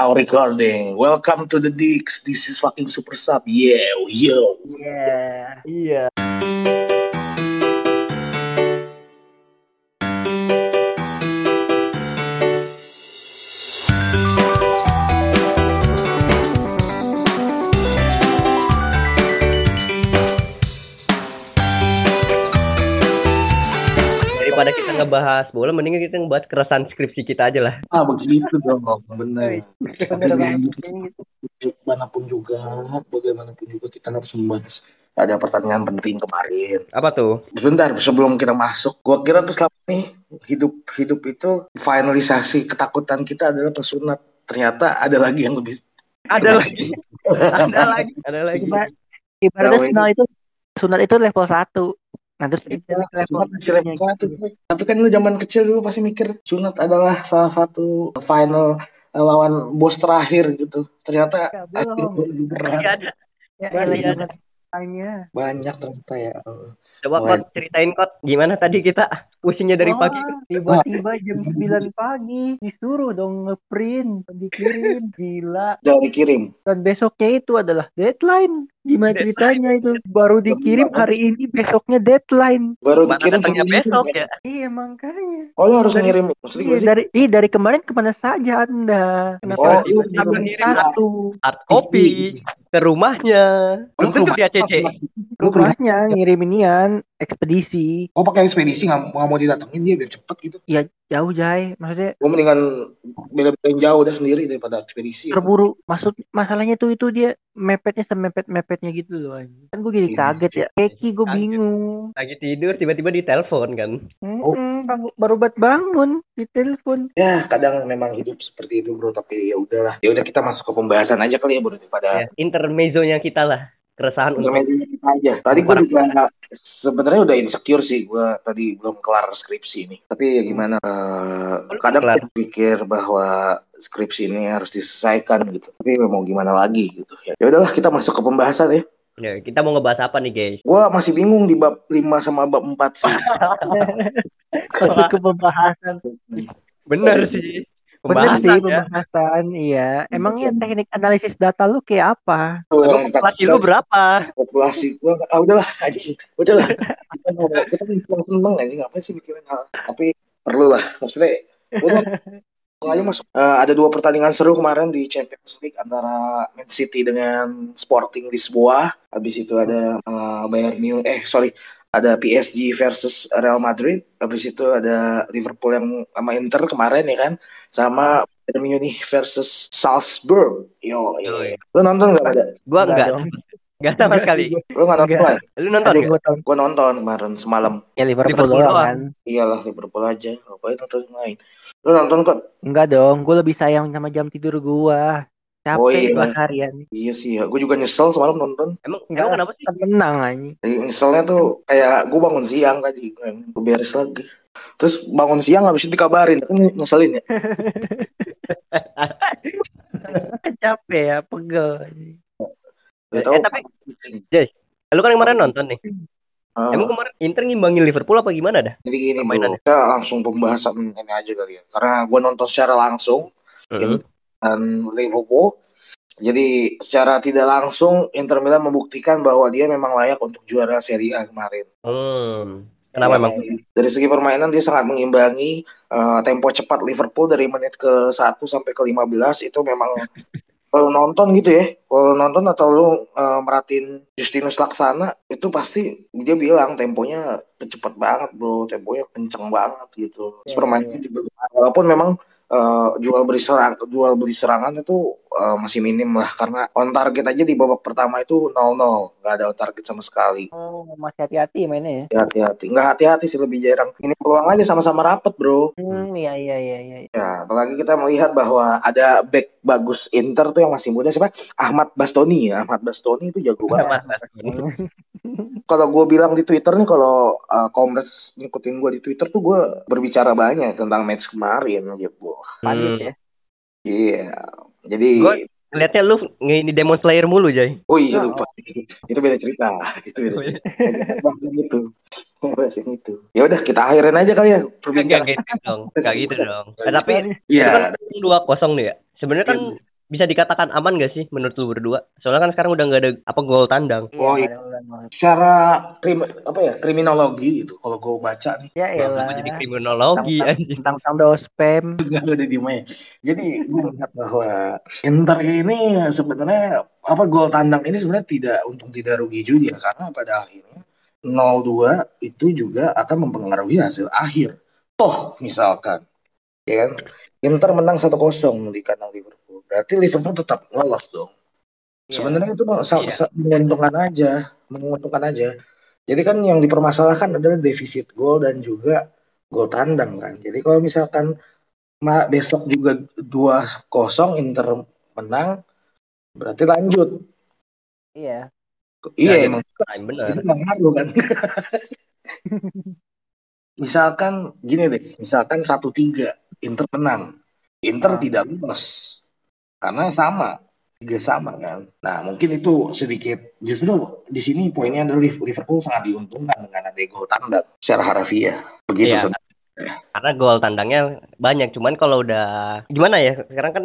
now recording. Welcome to the Dicks. This is fucking super sub. Yeah, yo. Yeah. Iya. Ngebahas bola, mendingan kita ngebahas keresahan skripsi kita aja lah. Ah begitu dong, bener. Banget. Bagaimanapun juga, bagaimanapun juga kita harus membahas. Ada pertanyaan penting kemarin. Apa tuh? Sebentar, sebelum kita masuk, gua kira tuh selama ini hidup hidup itu finalisasi ketakutan kita adalah pesunat. Ternyata ada lagi yang lebih. Ada lagi. Ada lagi. Ada lagi. Ibarat, ibaratnya sunat itu sunat itu level 1. Nah, terus Itu itu gitu. Tapi kan lu zaman kecil dulu pasti mikir sunat adalah salah satu final eh, lawan bos terakhir gitu. Ternyata Ya, belum. berat. Ada. Ya, Masih elah, ada. tanya. Banyak ternyata ya. Coba Wah. kot ceritain kot gimana tadi kita pusingnya dari Wah, pagi. tiba-tiba jam 9 pagi disuruh dong ngeprint, dikirim, gila. Udah dikirim. Dan besoknya itu adalah deadline. Gimana Deadline. ceritanya itu? Baru dikirim hari ini, besoknya deadline. Baru Mana dikirim hari ini. besok ya? Iya makanya. Oh lu harus Dari- ngirim. Maksudnya Iya dari ih, dari kemarin ke mana saja anda? Kenapa Oh, iya, ngirim satu Hard copy ke rumahnya. Belum Lu tentu rumah- via CC. Lu ke rumah- rumahnya ngirim inian ekspedisi Oh pakai ekspedisi nggak mau didatengin dia biar cepet gitu. jauh jay maksudnya Gue mendingan bela-belain jauh udah sendiri daripada ekspedisi. terburu maksud masalahnya tuh itu dia mepetnya semepet mepetnya gitu loh anjing. kan gue jadi Iya. kaget ya keki gue bingung Lagi tidur tiba-tiba ditelepon kan. Oh. Mm-mm, bang- baru buat bangun di telepon Ya kadang memang hidup seperti itu bro. Tapi ya udahlah. Ya udah kita masuk ke pembahasan aja kali ya bro daripada Ya, intermezzonya kita lah. Keresahan untuk kita aja. Tadi gue juga sebenarnya udah insecure sih. Gue tadi belum kelar skripsi ini. Tapi ya gimana? eh, Belum kadang kelar. pikir bahwa skripsi ini harus diselesaikan gitu. Tapi mau gimana lagi gitu. Ya ya udahlah kita masuk ke pembahasan ya. Ya, kita mau ngebahas apa nih guys? Gue masih bingung di bab 5 sama bab 4 sih. masuk ke pembahasan Bener sih. Bener sih Pembahasan ya. pembahasan. Iya. Emangnya teknik analisis data lu kayak apa? Populasi lu berapa? populasi gue ah udahlah aja udahlah. Kita ngomong kita seneng seneng aja ngapain sih mikirin hal? Tapi perlu lah maksudnya udah aja masuk Eh, ada dua pertandingan seru kemarin di Champions League antara Man City dengan Sporting Lisboa. Habis itu ada eh, Bayern Munich eh sorry ada PSG versus Real Madrid habis itu ada Liverpool yang sama Inter kemarin ya kan? Sama Bayern Munich versus Salzburg. Yo, yo. Yoi. lu nonton gak ada? Gua Enggak enggak. Enggak sama sekali. lu nggak nonton Enggak. lah Lu nonton gue tahun gue nonton. Kemarin semalam. Ya Liverpool, Liverpool doang kan? Iyalah Liverpool aja. Ngapain nonton yang lain? Lu nonton kok enggak dong gue lebih sayang sama jam tidur gua capek Oh, iya. gua harian iya sih ya gue juga nyesel semalam nonton Emang Enggak. kenapa sih? kan menang anjing Jadi nyeselnya tuh kayak gue bangun siang tadi kan gue beres lagi terus bangun siang habis itu dikabarin kan ngeselin ya capek ya pegel Eh, tapi lu kan kemarin nonton nih. Ah, Emang kemarin Inter ngimbangin Liverpool apa gimana dah? jadi gini bro kita langsung pembahasan ini aja kali ya karena gue nonton secara langsung Heeh. Dan Liverpool jadi secara tidak langsung Inter Milan membuktikan bahwa dia memang layak untuk juara Serie A kemarin Hmm. Kenapa Ya, emang? Dari segi permainan dia sangat mengimbangi eh, tempo cepat Liverpool dari menit ke 1 sampai ke 15 itu memang kalau nonton gitu ya, kalau nonton atau lu eh, merhatiin Justinus Laksana itu pasti dia bilang temponya cepat banget bro, temponya kenceng banget gitu. Ya, permainannya juga walaupun memang eh, jual beli serang jual beli serangan itu eh, masih minim lah karena on target aja di babak pertama itu 0-0, nggak ada on target sama sekali. oh masih hati-hati mainnya ya Ya, hati-hati. Nggak hati-hati sih lebih jarang. Ini peluang aja sama-sama rapet, bro. hmm iya iya iya iya Ya, apalagi kita melihat bahwa ada back bagus Inter tuh yang masih muda siapa? Ahmad Bastoni ya. Ahmad Bastoni itu jago banget. Kalau gue bilang di Twitter nih, kalau uh, Comrades ngikutin gue di Twitter tuh gue berbicara banyak tentang match kemarin gitu. Lanjut Hmm. ya Iya. Jadi, Gua- Lihatnya lu ini Demon Slayer mulu, Jay. oh iya Ya. lupa. itu beda cerita. Itu beda cerita. Bahasin itu. Bahasin itu. Ya udah kita akhirin aja kali ya Enggak perbincangan. gitu dong. Enggak gitu dong. Eh, tapi Iya. itu kan 2-0 nih ya. Sebenarnya kan bisa dikatakan aman gak sih menurut lu berdua? Soalnya kan sekarang udah nggak ada apa gol tandang. Oh, iya, iya. Secara krim, apa ya kriminologi gitu. Kalau gue baca nih, Ya elah. jadi kriminologi Tentang- anjing? Tentang-tentang do spam. nggak ada di ya. Jadi gue melihat bahwa Inter ini sebenarnya apa gol tandang ini sebenarnya tidak untung tidak rugi juga karena pada akhirnya 0-2 itu juga akan mempengaruhi hasil akhir. Toh misalkan ya kan Inter menang 1-0 di kandang Liverpool. Berarti Liverpool tetap lolos dong. Iya. Sebenarnya itu sa- menguntungkan aja, menguntungkan aja. Jadi kan yang dipermasalahkan adalah defisit gol dan juga gol tandang kan. Jadi kalau misalkan ma- besok juga 2-0 Inter menang, berarti lanjut. Iya. Iya Ya, emang bener. itu emang ngaruh kan. misalkan gini deh, misalkan 1-3 Inter menang. Inter Ah. tidak lolos. Karena sama, tiga sama kan. Nah, mungkin itu sedikit justru di sini poinnya adalah Liv- Liverpool sangat diuntungkan dengan ada gol tandang secara harafiah. Begitu Iya. Sob. Karena gol tandangnya banyak. Cuman kalau udah gimana ya? Sekarang kan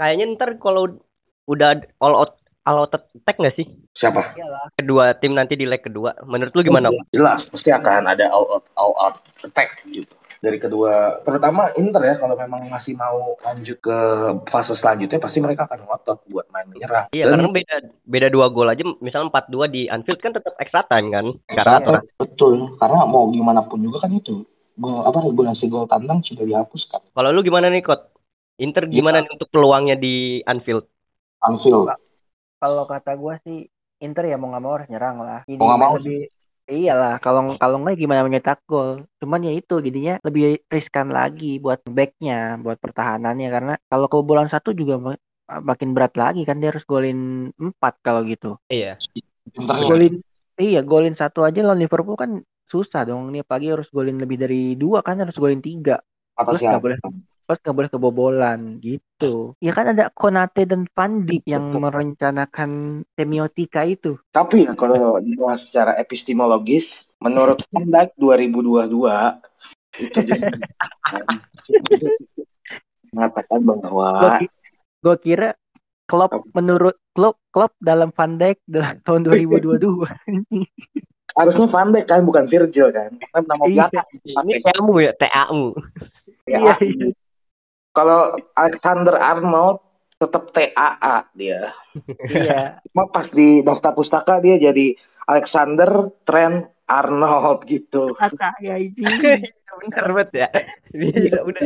kayaknya ntar kalau udah all out all out attack nggak sih? Siapa? Iyalah. Kedua tim nanti di leg kedua. Menurut lu gimana? Jelas, pasti akan ada all out, all out attack gitu. Dari kedua, terutama Inter ya, kalau memang masih mau lanjut ke fase selanjutnya, pasti mereka akan ngotot buat main menyerang. Iya, Dan karena beda beda dua gol aja. Misalnya 4-2 di Anfield kan tetap extra time kan? Extra rata. time, betul, karena mau gimana pun juga kan itu gol apa regulasi gol tandang sudah dihapuskan. Kalau lu gimana nih, Kot? Inter Iya. gimana nih untuk peluangnya di Anfield? Anfield, Kalau kata gua sih Inter ya mau nggak mau harus nyerang lah. Jadi Mau nggak mau. lebih Iyalah, kalau kalau nggak gimana menyetak gol. Cuman ya itu jadinya lebih riskan lagi buat backnya, buat pertahanannya karena kalau kebobolan satu juga ma- makin berat lagi kan dia harus golin empat kalau gitu. Iya. Golin iya golin satu aja lawan Liverpool kan susah dong nih pagi harus golin lebih dari dua kan harus golin tiga atas terus nggak siapa? boleh terus nggak boleh kebobolan gitu ya kan ada Konate dan Van Dijk yang Betul. merencanakan semiotika itu Tapi ya, kalau dibahas secara epistemologis, menurut Van Dijk 2022 itu dia mengatakan bahwa gue kira Klopp menurut Klopp Klopp dalam Van Dijk dalam tahun 2022 harusnya Van Dijk kan bukan Virgil kan, karena nama Iya. belakang Ini TAmu ya, TAmu. ya. Iya, iya. Kalau Alexander Arnold tetap TAA dia. iya Cuma pas di daftar pustaka dia jadi Alexander Trent Arnold gitu. kata ya ini Bener banget ya. Iya. udah.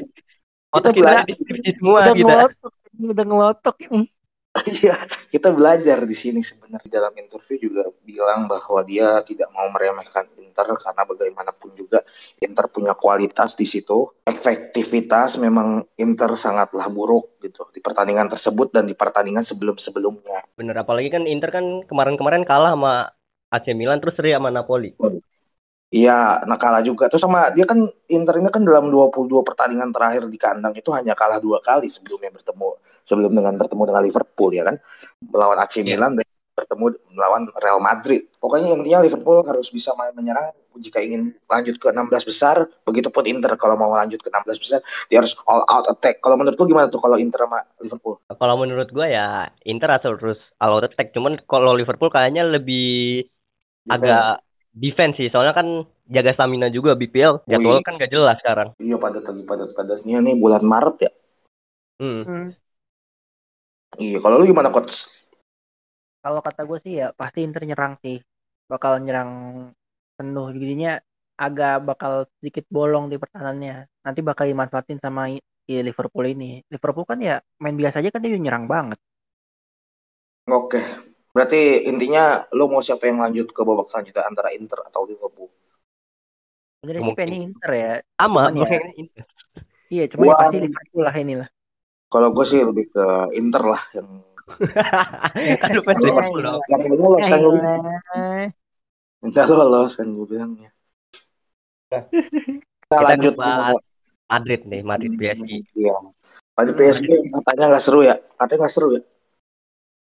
Otak kita deskripsi semua udah kita. ngelotok udah ngelotok ini Iya, kita belajar di sini sebenarnya Di dalam interview juga bilang bahwa dia tidak mau meremehkan Inter karena bagaimanapun juga Inter punya kualitas di situ. Efektivitas memang Inter sangatlah buruk gitu di pertandingan tersebut dan di pertandingan sebelum-sebelumnya. Bener apalagi kan Inter kan kemarin-kemarin kalah sama AC Milan terus seri sama Napoli. Iya, nah kalah juga. Terus sama dia kan Inter ini kan dalam 22 pertandingan terakhir di kandang itu hanya kalah dua kali sebelumnya bertemu sebelum dengan bertemu dengan Liverpool ya kan. Melawan AC Iya. Milan dan bertemu melawan Real Madrid. Pokoknya intinya Liverpool harus bisa main menyerang jika ingin lanjut ke 16 besar. Begitupun Inter kalau mau lanjut ke 16 besar dia harus all out attack. Kalau menurut lu gimana tuh kalau Inter sama Liverpool? Kalau menurut gua ya Inter asal terus all out attack. Cuman kalau Liverpool kayaknya lebih agak defense sih. Soalnya kan jaga stamina juga BPL. Jadwal kan gak jelas sekarang. Iya padat lagi padat padatnya nih bulan Maret ya. Hmm. Hmm. Iya, kalau lu gimana coach? Kalau kata gue sih ya pasti Inter nyerang sih bakal nyerang penuh jadinya agak bakal sedikit bolong di pertahanannya nanti bakal dimanfaatin sama i- i Liverpool ini Liverpool kan ya main biasa aja kan dia nyerang banget Oke. Berarti intinya lu mau siapa yang lanjut ke babak selanjutnya antara Inter atau Liverpool? sebenarnya sih Mungkin. pengen Inter ya Sama. Cuman ya- Inter. iya cuma ya pasti Liverpool lah inilah Kalau gue sih lebih ke Inter lah yang Aduh fans Liverpool loh. yang nggak lolos kan gue bilang. Nggak lolos kan gue bilangnya. Kita kita lanjut Madrid nih, Madrid PSG. Iya. Lanjut PSG katanya nggak seru ya? Katanya nggak seru ya?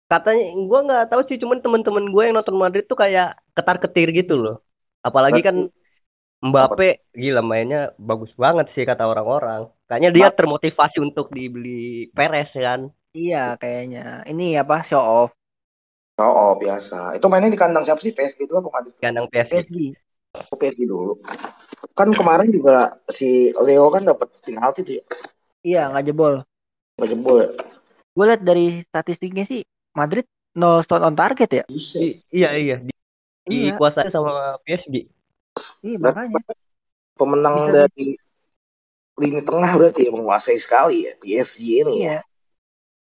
Katanya gua nggak tahu sih, cuman teman-teman gue yang nonton Madrid tuh kayak ketar-ketir gitu loh. Apalagi kan Mbappe gila mainnya bagus banget sih kata orang-orang. Kayaknya dia termotivasi untuk dibeli Perez kan. Iya kayaknya. Ini apa show off Oh, oh, biasa. Itu mainnya di kandang siapa sih? PSG dulu apa Madrid? Kandang PSG. PSG. Oh, PSG dulu. Kan kemarin juga si Leo kan dapat penalti tuh ya. Iya nggak jebol. Nggak jebol ya. Gue liat dari statistiknya sih Madrid no shot on target ya. I- iya iya di, Iya. dikuasai sama PSG. Iya makanya. pemenang Bisa- dari lini tengah berarti ya menguasai sekali ya PSG ini ya.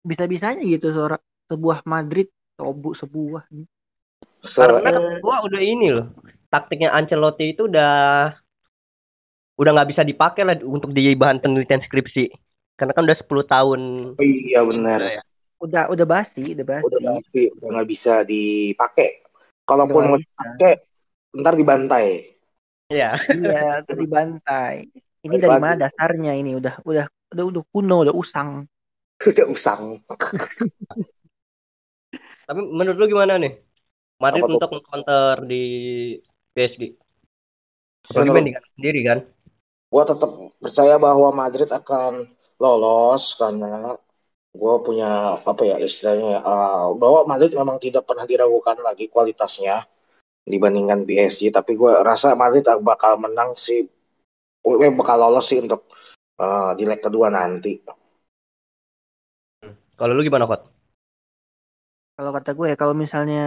Bisa-bisanya gitu seorang sebuah Madrid sebu sebuah. Se- Karena gua udah ini loh. Taktiknya Ancelotti itu udah udah nggak bisa dipakai lah untuk di bahan penelitian skripsi. Karena kan udah 10 tahun. Oh, iya benar. Udah ya. Udah udah basi, udah basi. Udah pasti udah nggak bisa dipakai. Kalaupun mau dipakai, ntar dibantai. Iya. Iya, dibantai. Ini dari mana dasarnya ini udah udah udah udah kuno, udah usang. Udah usang. Tapi menurut lu gimana nih? Madrid untuk counter di PSG. Apalagi Menurut- main di kandang sendiri kan? Gua tetap percaya bahwa Madrid akan lolos karena gue punya apa ya istilahnya ya, eh, bahwa Madrid memang tidak pernah diragukan lagi kualitasnya dibandingkan PSG tapi gue rasa Madrid bakal menang sih eh, bakal lolos sih untuk eh, di leg kedua nanti Kalau lu gimana, Kot? Kalau kata gue ya kalau misalnya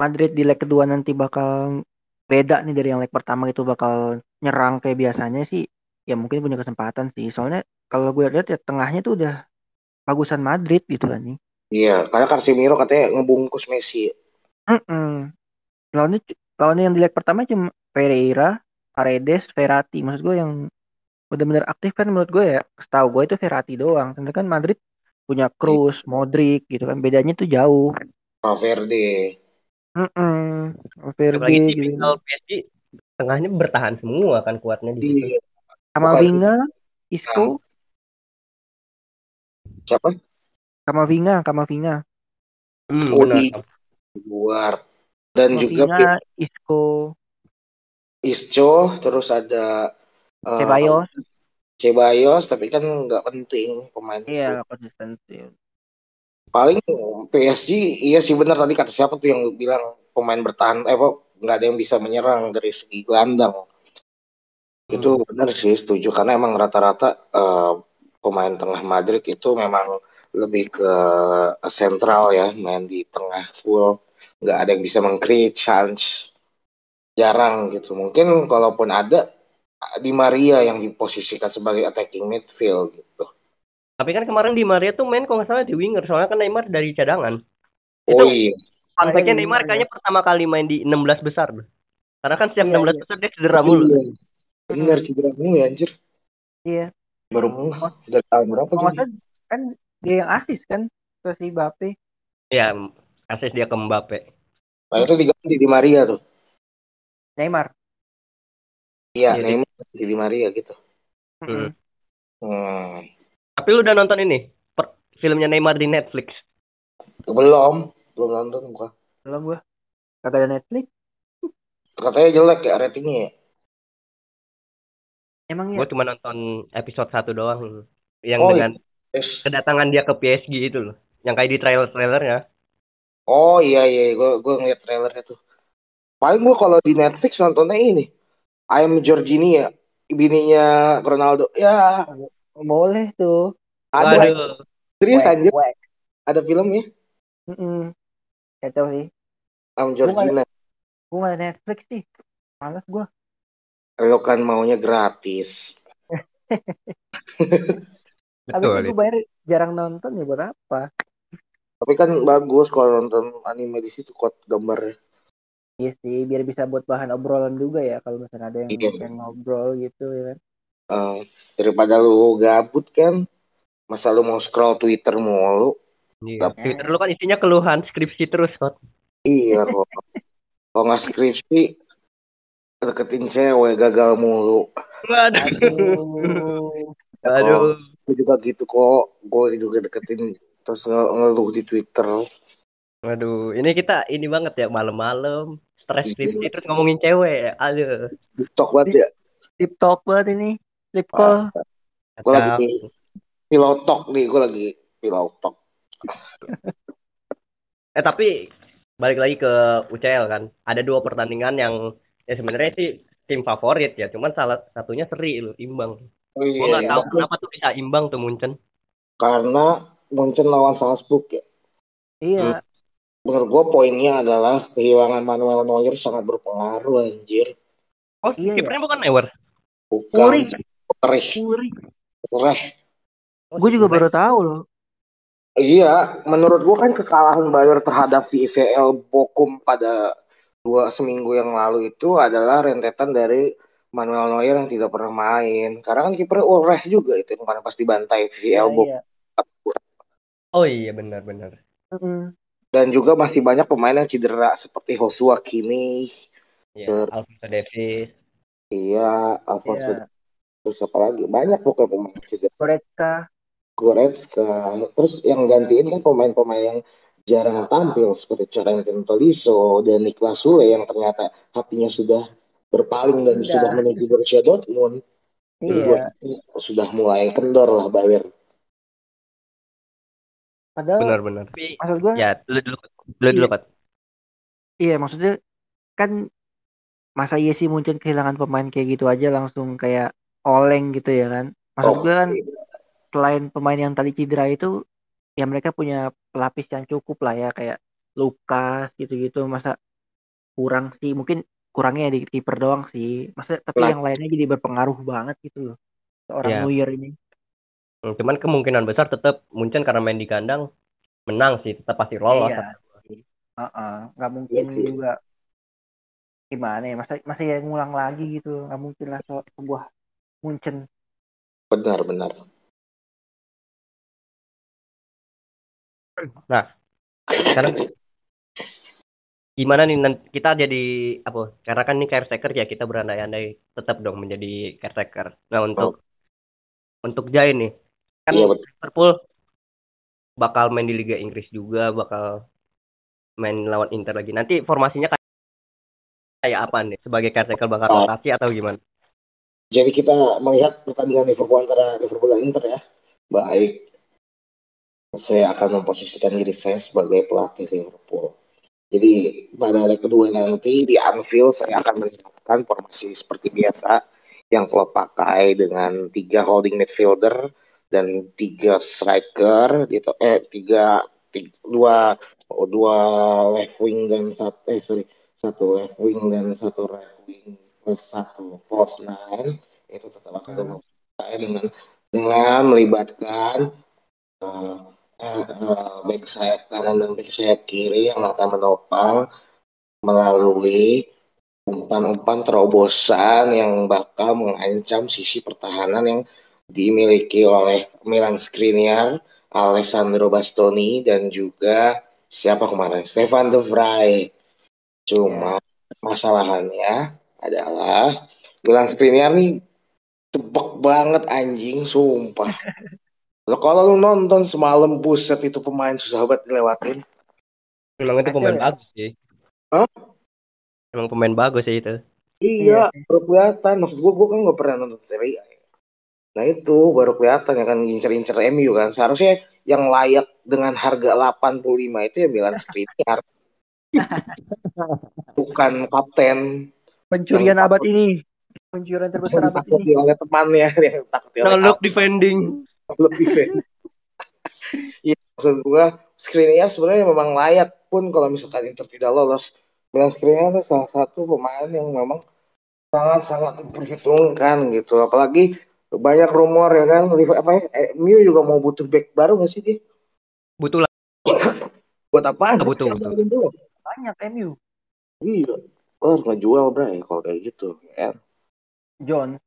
Madrid di leg kedua nanti bakal beda nih dari yang leg pertama itu bakal nyerang kayak biasanya sih ya mungkin punya kesempatan sih soalnya kalau gue lihat ya tengahnya tuh udah bagusan Madrid gitu kan nih iya karena Casemiro katanya ngebungkus Messi Mm-mm. lawannya lawannya yang di leg pertama cuma Pereira Paredes Verratti maksud gue yang benar-benar aktif kan menurut gue ya. Setahu gue itu Verratti doang. Sedangkan Madrid punya Kroos Modric gitu kan. Bedanya tuh jauh. Valverde. Apalagi Valverde di gitu. PSG tengahnya bertahan semua kan kuatnya di situ. iya Kamavinga, Nah. Isco, siapa? Kamavinga, Kamavinga, Hmm, Oh, benar. di- luar dan juga Kamavinga, Isco, Isco terus ada eh, Ceballos. Ceballos tapi kan nggak penting pemain itu Iya, konsistensi. paling PSG iya sih benar tadi kata siapa tuh yang bilang pemain bertahan eh nggak ada yang bisa menyerang dari segi gelandang. Itu benar sih setuju. Karena emang rata-rata eh, pemain tengah Madrid itu memang lebih ke sentral ya main di tengah full. Nggak ada yang bisa meng-create chance. Jarang gitu. Mungkin kalaupun ada di Maria yang diposisikan sebagai attacking midfield gitu Tapi kan kemarin di Maria tuh main kalau nggak salah di winger, soalnya kan Neymar dari cadangan. oh Itu iya fact-nya Iya, Neymar iya. kayaknya pertama kali main di 16 besar. loh. Karena kan setiap Iya, 16 iya. besar dia cedera mulu. Iya. bener cedera mulu ya anjir Iya. baru ngeh dari tahun berapa gitu kan dia yang asis kan ke si Bape. Iya, asis dia ke Mbappe. nah itu diganti di Maria tuh Neymar. iya Iya, Neymar di Di Maria gitu Hmm. hmm. Tapi lu udah nonton ini? Per- filmnya Neymar di Netflix. belum belum nonton bukan Belum gua. Kagak ada Netflix. katanya jelek ya ratingnya ya Emang ya. Gue cuma nonton episode 1 doang. Yang Oh, dengan Yes. kedatangan dia ke PSG itu loh. Yang kayak di trailer-trailernya. Oh iya iya, gue gue ngeliat trailernya tuh. Paling gue kalau di Netflix nontonnya ini, I Am Georginia, bininya Ronaldo. Ya Boleh tuh. ada Waduh. serius Wek, anjir, wek. ada filmnya Mm-mm. Gak tau sih. I Am Georgina. Gua nggak ada Netflix sih. Males gua. Lo kan maunya gratis. Itu gua bayar jarang nonton ya buat apa? Tapi kan bagus kalau nonton anime di situ kok gambarnya. Iya sih, biar bisa buat bahan obrolan juga ya kalau misalnya ada yang, Iya. yang ngobrol gitu ya kan. Eh, daripada lu gabut kan, masa lu mau scroll Twitter mulu? Iya. Twitter lu kan isinya keluhan skripsi terus kok. Iya kok. Kalau nggak skripsi, deketin cewek gagal mulu. Waduh. Aduh. Aduh. gue juga gitu kok gue juga deketin terus nge- ngeluh di Twitter Waduh, ini kita ini banget ya malam-malam stres Iya. skripsi terus ngomongin cewek. Aduh. TikTok banget ya talk banget ini. Deep call. gue lagi pilotok nih, gue lagi pilotok. eh tapi balik lagi ke UCL kan. Ada dua pertandingan yang ya sebenarnya sih tim favorit ya, cuman salah satunya seri lu imbang. Oh, iya, Gue nggak iya. tahu kenapa tuh bisa imbang tuh Munchen. Karena Munchen lawan Salzburg ya. Iya, Menurut gue poinnya adalah kehilangan Manuel Neuer sangat berpengaruh anjir. Oh, Iya, kipernya bukan Neuer. Bukan Uri. Reh, Uri. Reh. Oh, Gue juga baru tahu loh. Iya, menurut gue kan kekalahan Bayer terhadap VfL Bochum pada dua seminggu yang lalu itu adalah rentetan dari Manuel Neuer yang tidak pernah main. Karena kan kipernya Ulreich juga itu karena pas dibantai VfL Bochum. Iya. Oh iya benar-benar. Mm-mm. Dan juga masih banyak pemain yang cedera seperti Joshua Kimmich, Iya, Alfonso Davies. iya, Alfonso Iya. terus apa lagi? Banyak pokoknya pemain yang cedera. Goretzka. Goretzka. Terus yang gantiin kan pemain-pemain yang jarang tampil seperti Corentin Tolisso dan Niklas Sule yang ternyata hatinya sudah berpaling dan Sudah. sudah menuju Borussia Dortmund. Jadi Iya. sudah mulai kendor lah Bayer. Padahal Benar-benar. Tapi maksud gue, ya dulu dulu dulu dulu Pat. iya maksudnya kan masa iya sih mungkin kehilangan pemain kayak gitu aja langsung kayak oleng gitu ya kan. Maksud Oh, gue kan selain pemain yang tadi cedera itu ya mereka punya pelapis yang cukup lah ya kayak Lukas gitu-gitu masa kurang sih mungkin kurangnya di kiper doang sih masa tapi Lah. yang lainnya jadi berpengaruh banget gitu loh seorang Ya. Neuer ini Cuman kemungkinan besar tetap Munchen karena main di kandang menang sih, tetap pasti lolos. Iya. Heeh, nggak mungkin Iya sih. juga gimana ya masa masa ya ngulang lagi gitu nggak mungkin lah se- sebuah Munchen benar-benar. Sekarang gimana nih kita jadi apa? Karena kan ini caretaker ya kita berandai-andai tetap dong menjadi caretaker. Nah untuk untuk Jai nih kan Iya, betul. Liverpool bakal main di Liga Inggris juga, bakal main lawan Inter lagi. Nanti formasinya kayak kayak apa nih? Sebagai caretaker bakal Oh. rotasi atau gimana? Jadi kita melihat pertandingan Liverpool antara Liverpool dan Inter ya. Baik. Saya akan memposisikan diri saya sebagai pelatih Liverpool. Jadi pada leg kedua nanti di Anfield saya akan menyiapkan formasi seperti biasa yang telah pakai dengan tiga holding midfielder dan tiga striker gitu eh tiga, tiga dua oh, dua left wing dan satu eh sorry satu left wing dan satu right wing plus satu false nine itu tetap akan Hmm. dengan dengan melibatkan eh, eh, eh, back sayap kanan dan back sayap kiri yang akan menopang melalui umpan-umpan terobosan yang bakal mengancam sisi pertahanan yang dimiliki oleh Milan Skriniar, Alessandro Bastoni dan juga siapa kemarin Stefan De Vrij. Cuma masalahannya adalah Milan Skriniar nih tebak banget anjing sumpah. Lo kalau lu nonton semalam buset itu pemain susah banget dilewatin. Memang itu pemain ya? bagus sih. Hah? Emang pemain bagus sih itu. Iya, baru kelihatan. Maksud gue, gue kan nggak pernah nonton Serie A. Nah itu baru kelihatan ya kan ngincer-incer MU kan. Seharusnya yang layak dengan harga 85 itu ya Milan Skriniar. Bukan kapten pencurian abad ini pencurian terbesar abad ini oleh temannya yang ditakuti oleh look defending. lebih fan. Iya, maksud gue Skriniar sebenarnya memang layak pun kalau misalkan Inter tidak lolos. Milan Skriniar itu salah satu pemain yang memang sangat-sangat diperhitungkan gitu. Apalagi banyak rumor ya kan, Liv- apa ya, eh, MU juga mau butuh back baru nggak sih dia? Butuh lah. Buat apaan? Ah, butuh, butuh. banyak MU Iya, oh, harus ngejual bray kalau kayak gitu. Ya. John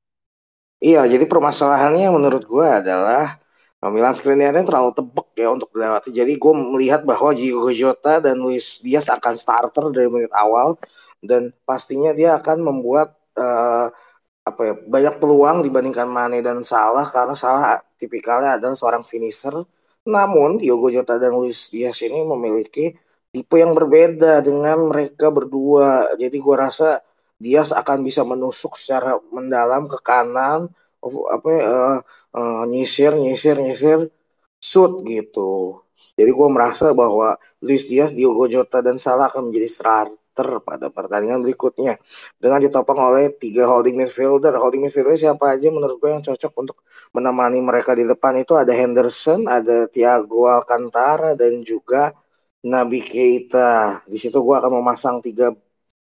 Iya, jadi permasalahannya menurut gue adalah uh, Milan Skriniarnya terlalu tebek ya untuk dilewati. Jadi gue melihat bahwa Diego Jota dan Luis Diaz akan starter dari menit awal dan pastinya dia akan membuat uh, apa ya banyak peluang dibandingkan Mane dan Salah karena Salah tipikalnya adalah seorang finisher. Namun Diogo Jota dan Luis Diaz ini memiliki tipe yang berbeda dengan mereka berdua. Jadi gue rasa Diaz akan bisa menusuk secara mendalam ke kanan apa uh, uh, nyisir nyisir nyisir shoot gitu. Jadi gue merasa bahwa Luis Diaz, Diogo Jota dan Salah akan menjadi starter pada pertandingan berikutnya dengan ditopang oleh tiga holding midfielder. Holding midfielder siapa aja menurut gue yang cocok untuk menemani mereka di depan itu ada Henderson, ada Thiago Alcantara dan juga Nabi Keita. Di situ gue akan memasang tiga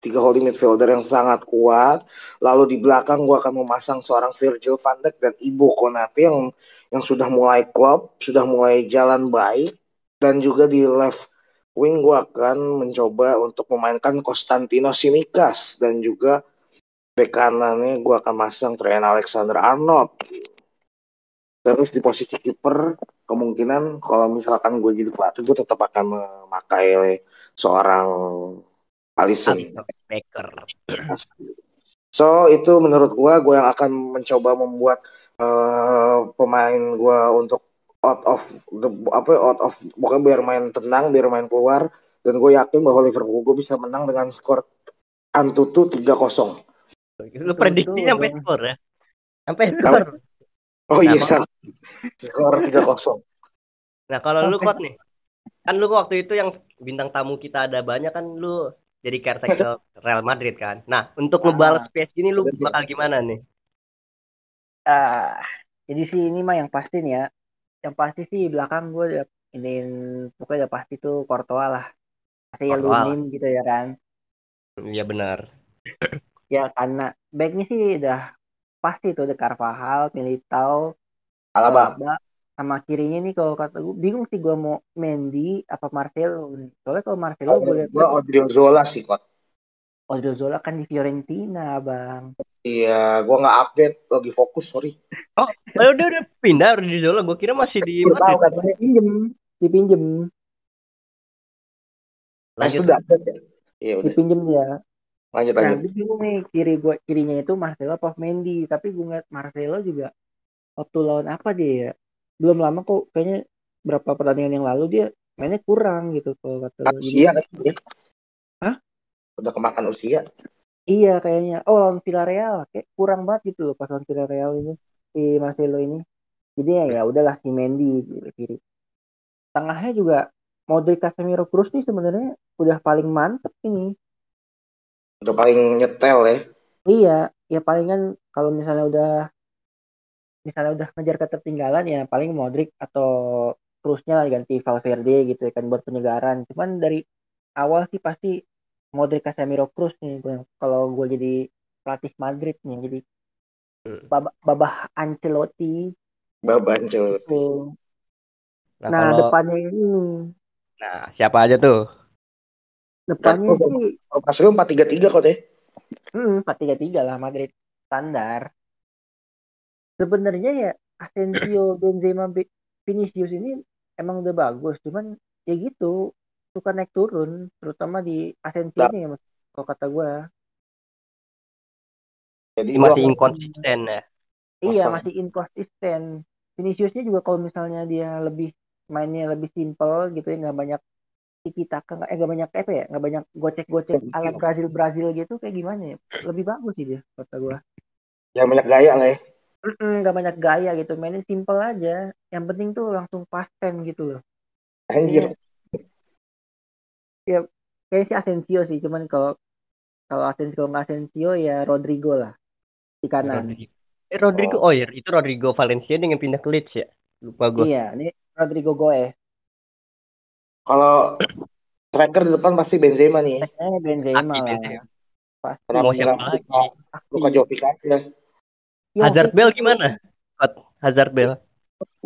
tiga holding midfielder yang sangat kuat. Lalu di belakang gue akan memasang seorang Virgil van Dijk dan Ibu Konate yang yang sudah mulai klop, sudah mulai jalan baik. Dan juga di left wing gue akan mencoba untuk memainkan Konstantino Simikas dan juga bek kanannya gue akan masang Trent Alexander Arnold. Terus di posisi kiper kemungkinan kalau misalkan gue jadi pelatih gue tetap akan memakai seorang Alisson. Baker. So itu menurut gue gue yang akan mencoba membuat uh, pemain gue untuk out of the apa out of bukan biar main tenang biar main keluar dan gue yakin bahwa Liverpool gue bisa menang dengan skor antutu 3-0. Lu prediksi sampai skor ya? Sampai skor. Oh iya, nah, skor 3-0. Nah, kalau lu kuat nih. Kan lu waktu itu yang bintang tamu kita ada banyak kan lu jadi caretaker Real Madrid kan. Nah, untuk ngebalas ah. PSG ini lu bakal gimana nih? Ah, uh, jadi sih ini mah yang pasti nih ya. Yang pasti sih belakang gue udah ini pokoknya udah pasti tuh Courtois lah. Pasti ya Lunin gitu ya kan. Iya benar. ya karena backnya sih udah pasti tuh ada Carvajal, Militao, Alaba. Alaba sama kirinya nih kalau kata gue bingung sih gue mau Mendy apa Marcelo soalnya kalau Marcelo gue lihat gue Odriozola sih kok Odriozola kan di Fiorentina bang iya gue nggak update lagi fokus sorry oh udah udah. Pindah Odriozola gue kira masih di tahu katanya pinjem dipinjem. Lanjut. Sudah. Update ya iya udah. Dipinjem ya lanjut nah, lanjut. bingung nih kiri gue kirinya itu Marcelo apa Mendy. Tapi gue ngeliat Marcelo juga waktu lawan apa dia ya? Belum lama kok kayaknya berapa pertandingan yang lalu dia mainnya kurang gitu kalau kata usia kan? Hah? Udah kemakan usia. Iya kayaknya. Oh lawan Villarreal. Kayak kurang banget gitu loh pas lawan Villarreal ini si Marcelo ini. Jadi ya ya udahlah si Mendy kiri kiri. Tengahnya juga Modric Casemiro Cruz nih sebenarnya udah paling mantep ini. Udah paling nyetel ya. Iya, ya paling kan kalau misalnya udah misalnya udah ngejar ketertinggalan ya paling Modric atau terusnya lah ganti Valverde gitu ya kan buat penyegaran. Cuman dari awal sih pasti Modric Casemiro Cruz nih kalau gue jadi pelatih Madrid nih jadi. Babah, babah Ancelotti. Babah Ancelotti. Gitu. Nah, nah kalau... depannya ini. Nah siapa aja tuh? Depannya nah, sih. Pas empat tiga tiga kok deh. Hmm empat tiga tiga lah Madrid standar sebenarnya ya Asensio, Benzema, Vinicius ini emang udah bagus, cuman ya gitu suka naik turun, terutama di Asensio ini ya, kalau kata gue. Jadi masih inkonsisten ya. Iya masih inkonsisten. Viniciusnya juga kalau misalnya dia lebih mainnya lebih simple gitu ya nggak banyak tiki taka nggak eh nggak banyak apa ya nggak banyak gocek gocek ala Brazil Brazil gitu kayak gimana ya? Lebih bagus sih dia kata gue. Yang banyak gaya lah ya? Nggak banyak gaya gitu mainnya simple aja. Yang penting tuh langsung pasten gitu loh. Anjir. Ya kayak si Asensio sih cuman kalau kalau Asensio nggak Asensio ya Rodrigo lah di kanan. Eh Rodrigo oh, oh ya itu Rodrigo Valencia dengan pindah ke Leeds ya? Lupa gue iya ini Rodrigo Goe kalau striker di depan pasti Benzema nih. Eh Benzema lah. Pasti. Mau siapa lagi? Luka Jovic aja. Hazard Bell gimana? Hazard Bell.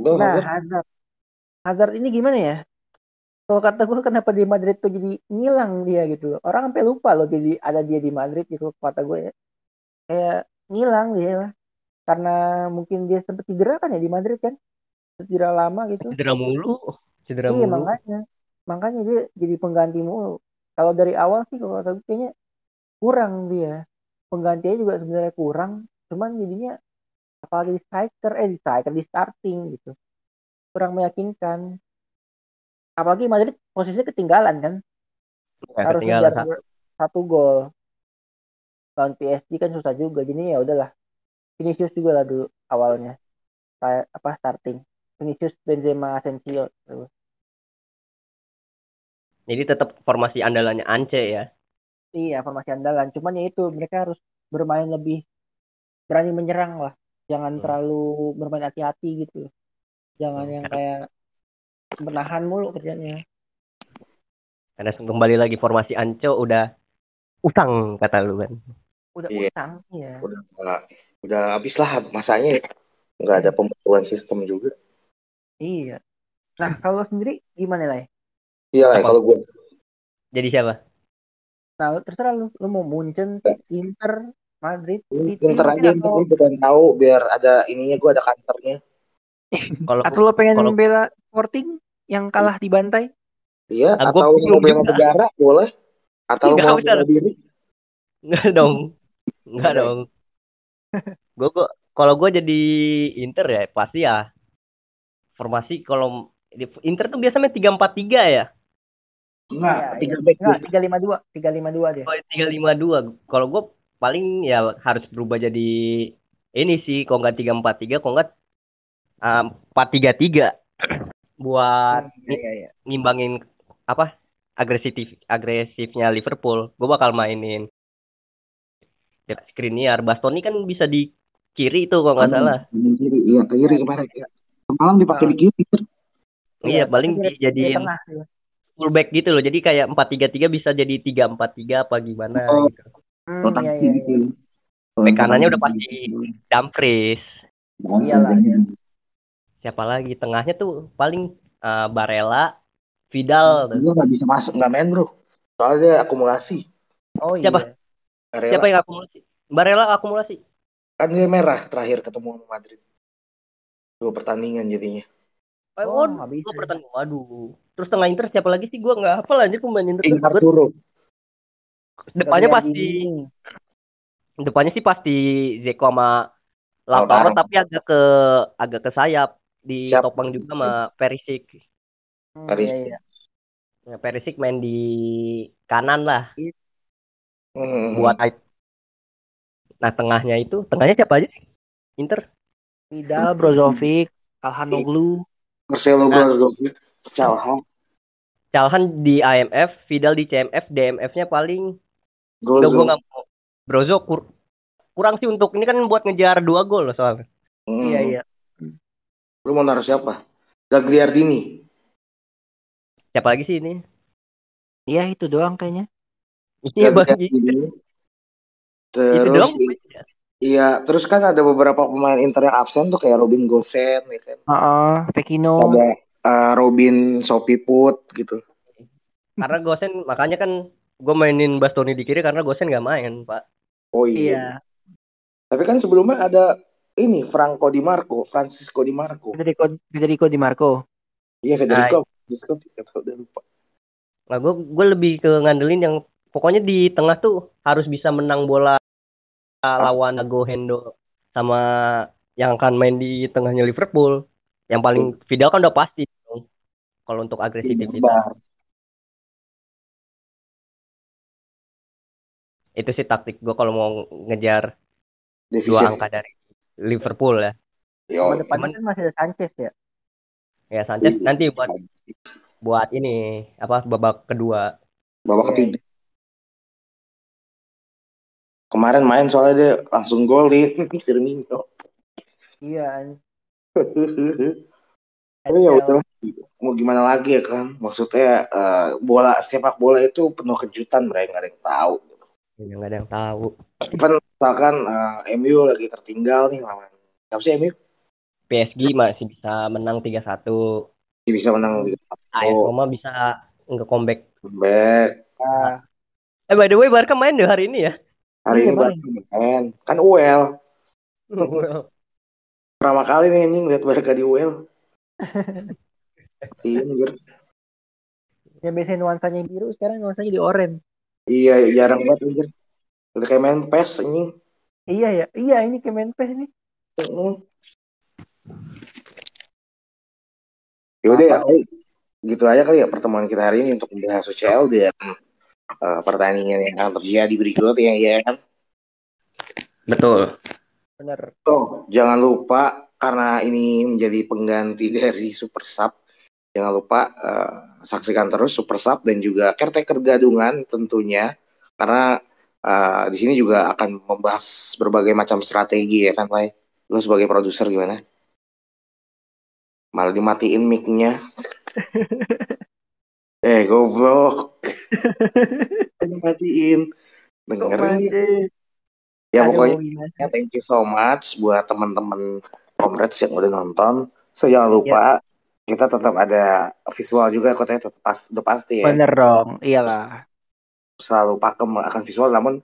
Nah, Hazard. Hazard. Ini gimana ya? Kalau kata gue kenapa di Madrid tuh jadi ngilang dia gitu loh. Orang sampai lupa loh jadi ada dia di Madrid gitu kata gue ya. Kayak ngilang dia lah. Karena mungkin dia sempat cedera kan ya di Madrid kan. Cedera lama gitu. Cedera mulu. Cedera iya, mulu. makanya. Makanya dia jadi pengganti mulu. Kalau dari awal sih kalau kata kayaknya kurang dia. Penggantinya juga sebenarnya kurang cuman jadinya apalagi di striker eh di striker di starting gitu kurang meyakinkan apalagi Madrid posisinya ketinggalan kan ya, harus ketinggalan satu. satu gol lawan PSG kan susah juga jadi ya udahlah Vinicius juga lah dulu awalnya. Kayak apa starting. Vinicius, Benzema, Asensio. Tuh. Jadi tetap formasi andalannya Ance ya. Iya, formasi andalan. Cuman ya itu mereka harus bermain lebih berani menyerang lah. Jangan Hmm. terlalu bermain hati-hati gitu. Jangan Hmm, yang karena- kayak menahan mulu kerjanya. Karena kembali lagi formasi Anco udah utang kata lu kan. Udah Iya. utang ya. udah udah habis lah masanya ya. nggak ada pembaruan sistem juga Iya. Nah, kalau sendiri gimana lah? iya lah kalau gue Jadi siapa? Nah, terserah lu. Lu mau Munchen, Inter, Madrid, Inter aja atau, gue tahu biar ada ininya gue ada kantornya Kalau atau lu pengen kalau- bela Sporting yang kalah di bantai? iya atau bingung mau bela negara boleh atau Nggak mau bela diri Enggak dong. Enggak dong. Gue gua, kalau gue jadi Inter ya pasti ya formasi kalau Inter tuh biasanya tiga empat tiga ya. enggak Iya, tiga iya. back Enggak, 352, 352 dia. Oh, tiga lima dua. Kalau gue paling ya harus berubah jadi ini sih. Kalau nggak tiga empat tiga, kalau nggak ah, empat tiga tiga buat Iya, iya, iya. ngimbangin apa agresif agresifnya Liverpool. Gue bakal mainin Skriniar. Bastoni kan bisa di kiri tuh kalau nggak salah. Kanan kiri iya ke kiri kemarin ya. Semalam dipakai di kiri Iya, paling dia- dia dijadiin dia. fullback gitu loh. Jadi kayak 4-3-3 bisa jadi 3-4-3 apa gimana Oh. gitu. Hmm, iya, iya, iya. gitu kanannya udah pasti Dumfries. Iyalah, iya. Siapa lagi? Tengahnya tuh paling eh, Barella, Vidal. Gue nggak bisa masuk nggak main bro soalnya dia akumulasi Oh iya. Siapa? Barella. Siapa yang akumulasi? Barella akumulasi. kan dia merah terakhir ketemu sama Madrid dua pertandingan jadinya Oh, bisa. dua pertandingan. Waduh. Terus tengah Inter siapa lagi sih? Gua nggak hafal anjir pemain Inter. Tuh. Arturo Depannya pasti depannya sih pasti Zeko sama Lautaro tapi agak ke agak ke sayap di Siap. topang juga sama Perisic. Hmm, Perisic. iya, iya. Ya, Perisic main di kanan lah Hmm. buat Nah, tengahnya itu, tengahnya siapa aja sih? Inter. Vidal, Brozovic, Alhanoglu. Marcelo Nah. Brozovic Calhan Calhan di IMF, Vidal di CMF, DMF-nya paling udah mau. Brozo kur- kurang sih untuk ini kan buat ngejar dua gol loh soalnya. Hmm. Iya, iya. lu mau naruh siapa Gagliardini Siapa lagi sih ini? Iya, itu doang kayaknya. Iya terus iya terus kan ada beberapa pemain Inter yang absen tuh kayak Robin Gosen ya kan Heeh, Pekino. ada eh, Robin Sopiput gitu Karena Gosen makanya kan gue mainin Bastoni di kiri karena Gosen nggak main pak. oh iya. Iya. tapi kan sebelumnya ada ini Franco Di Marco Francisco Di Marco Federico, Federico Di Marco. iya Federico Francisco udah lupa Nah gue gue lebih ke ngandelin yang pokoknya di tengah tuh harus bisa menang bola lawan Go Hendo sama yang akan main di tengahnya Liverpool. Yang paling Vidal kan udah pasti. Kalau untuk agresivitas Bar. itu sih taktik gue kalau mau ngejar Division. dua angka dari Liverpool ya. Yo, cuman- kan masih ada Sanchez ya. Ya Sanchez nanti buat buat ini apa babak kedua. babak Iya, ketiga. Kemarin main soalnya dia langsung golin Firmino. Iya. Tapi ya udah mau gimana lagi ya kan? Maksudnya eh, bola sepak bola itu penuh kejutan mereka nggak ada yang tahu. Yang nggak ada yang tahu. Kan misalkan eh, MU lagi tertinggal nih lawan siapa sih MU? PSG masih bisa menang 3-1. Dia bisa menang di AS Oh. Roma bisa nge comeback. comeback. Ah, Eh by the way Barca main deh hari ini ya. Hari Iya, ini main. Barca main. Kan UEL. Pertama kali nih anjing lihat Barca di UEL. Iya, anjir. yang biasanya nuansanya biru sekarang nuansanya di oranye. Iya, jarang banget anjir. Udah kayak main PES anjing. Iya ya, iya ini Kemenpes nih. Mm. Yaudah ya, Oi. gitu aja kali ya pertemuan kita hari ini untuk membahas UCL dan eh, pertandingan yang akan terjadi berikutnya ya kan. Betul. bener. Oh, jangan lupa karena ini menjadi pengganti dari Super Sub. Jangan lupa uh, saksikan terus Super Sub dan juga Caretaker Gadungan tentunya karena uh, di sini juga akan membahas berbagai macam strategi ya kan, Lai? Lo sebagai produser gimana? Malah dimatiin mic-nya. eh, goblok. dimatiin. Dengerin. Ya pokoknya ya, thank you so much buat teman-teman komrades yang udah nonton. So jangan lupa yeah. kita tetap ada visual juga kotanya tetap pas udah pasti ya. Bener dong iyalah. Selalu pakem akan visual namun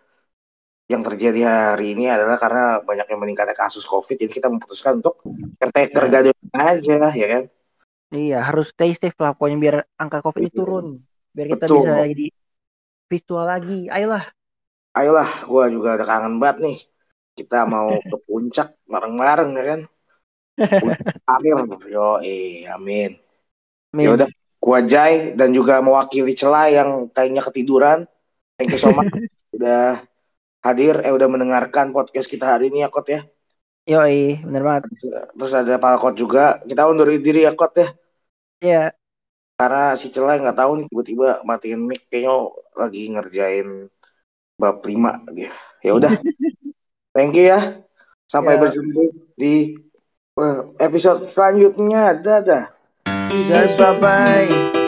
yang terjadi hari ini adalah karena banyak yang meningkatnya kasus covid jadi kita memutuskan untuk caretaker yeah. aja ya kan? Iya harus stay safe lah pokoknya biar angka covid itu iya. turun biar kita Betul. bisa jadi visual lagi. Ayolah. Ayolah gue juga udah kangen banget nih. Kita mau ke puncak bareng-bareng ya kan? Akhir yo eh amin, amin. ya udah gua Jai dan juga mewakili celah yang kayaknya ketiduran. Thank you so much. Udah hadir eh udah mendengarkan podcast kita hari ini ya Kot ya? Yo bener banget. Terus ada Pak Kot juga. Kita undur diri ya Kot ya? Iya karena si celah nggak tahu nih tiba-tiba matiin mic kayaknya lagi ngerjain bab 5 dia. Ya udah. Thank you ya. Sampai yeah. berjumpa di eh, episode selanjutnya. Dadah. Bye bye.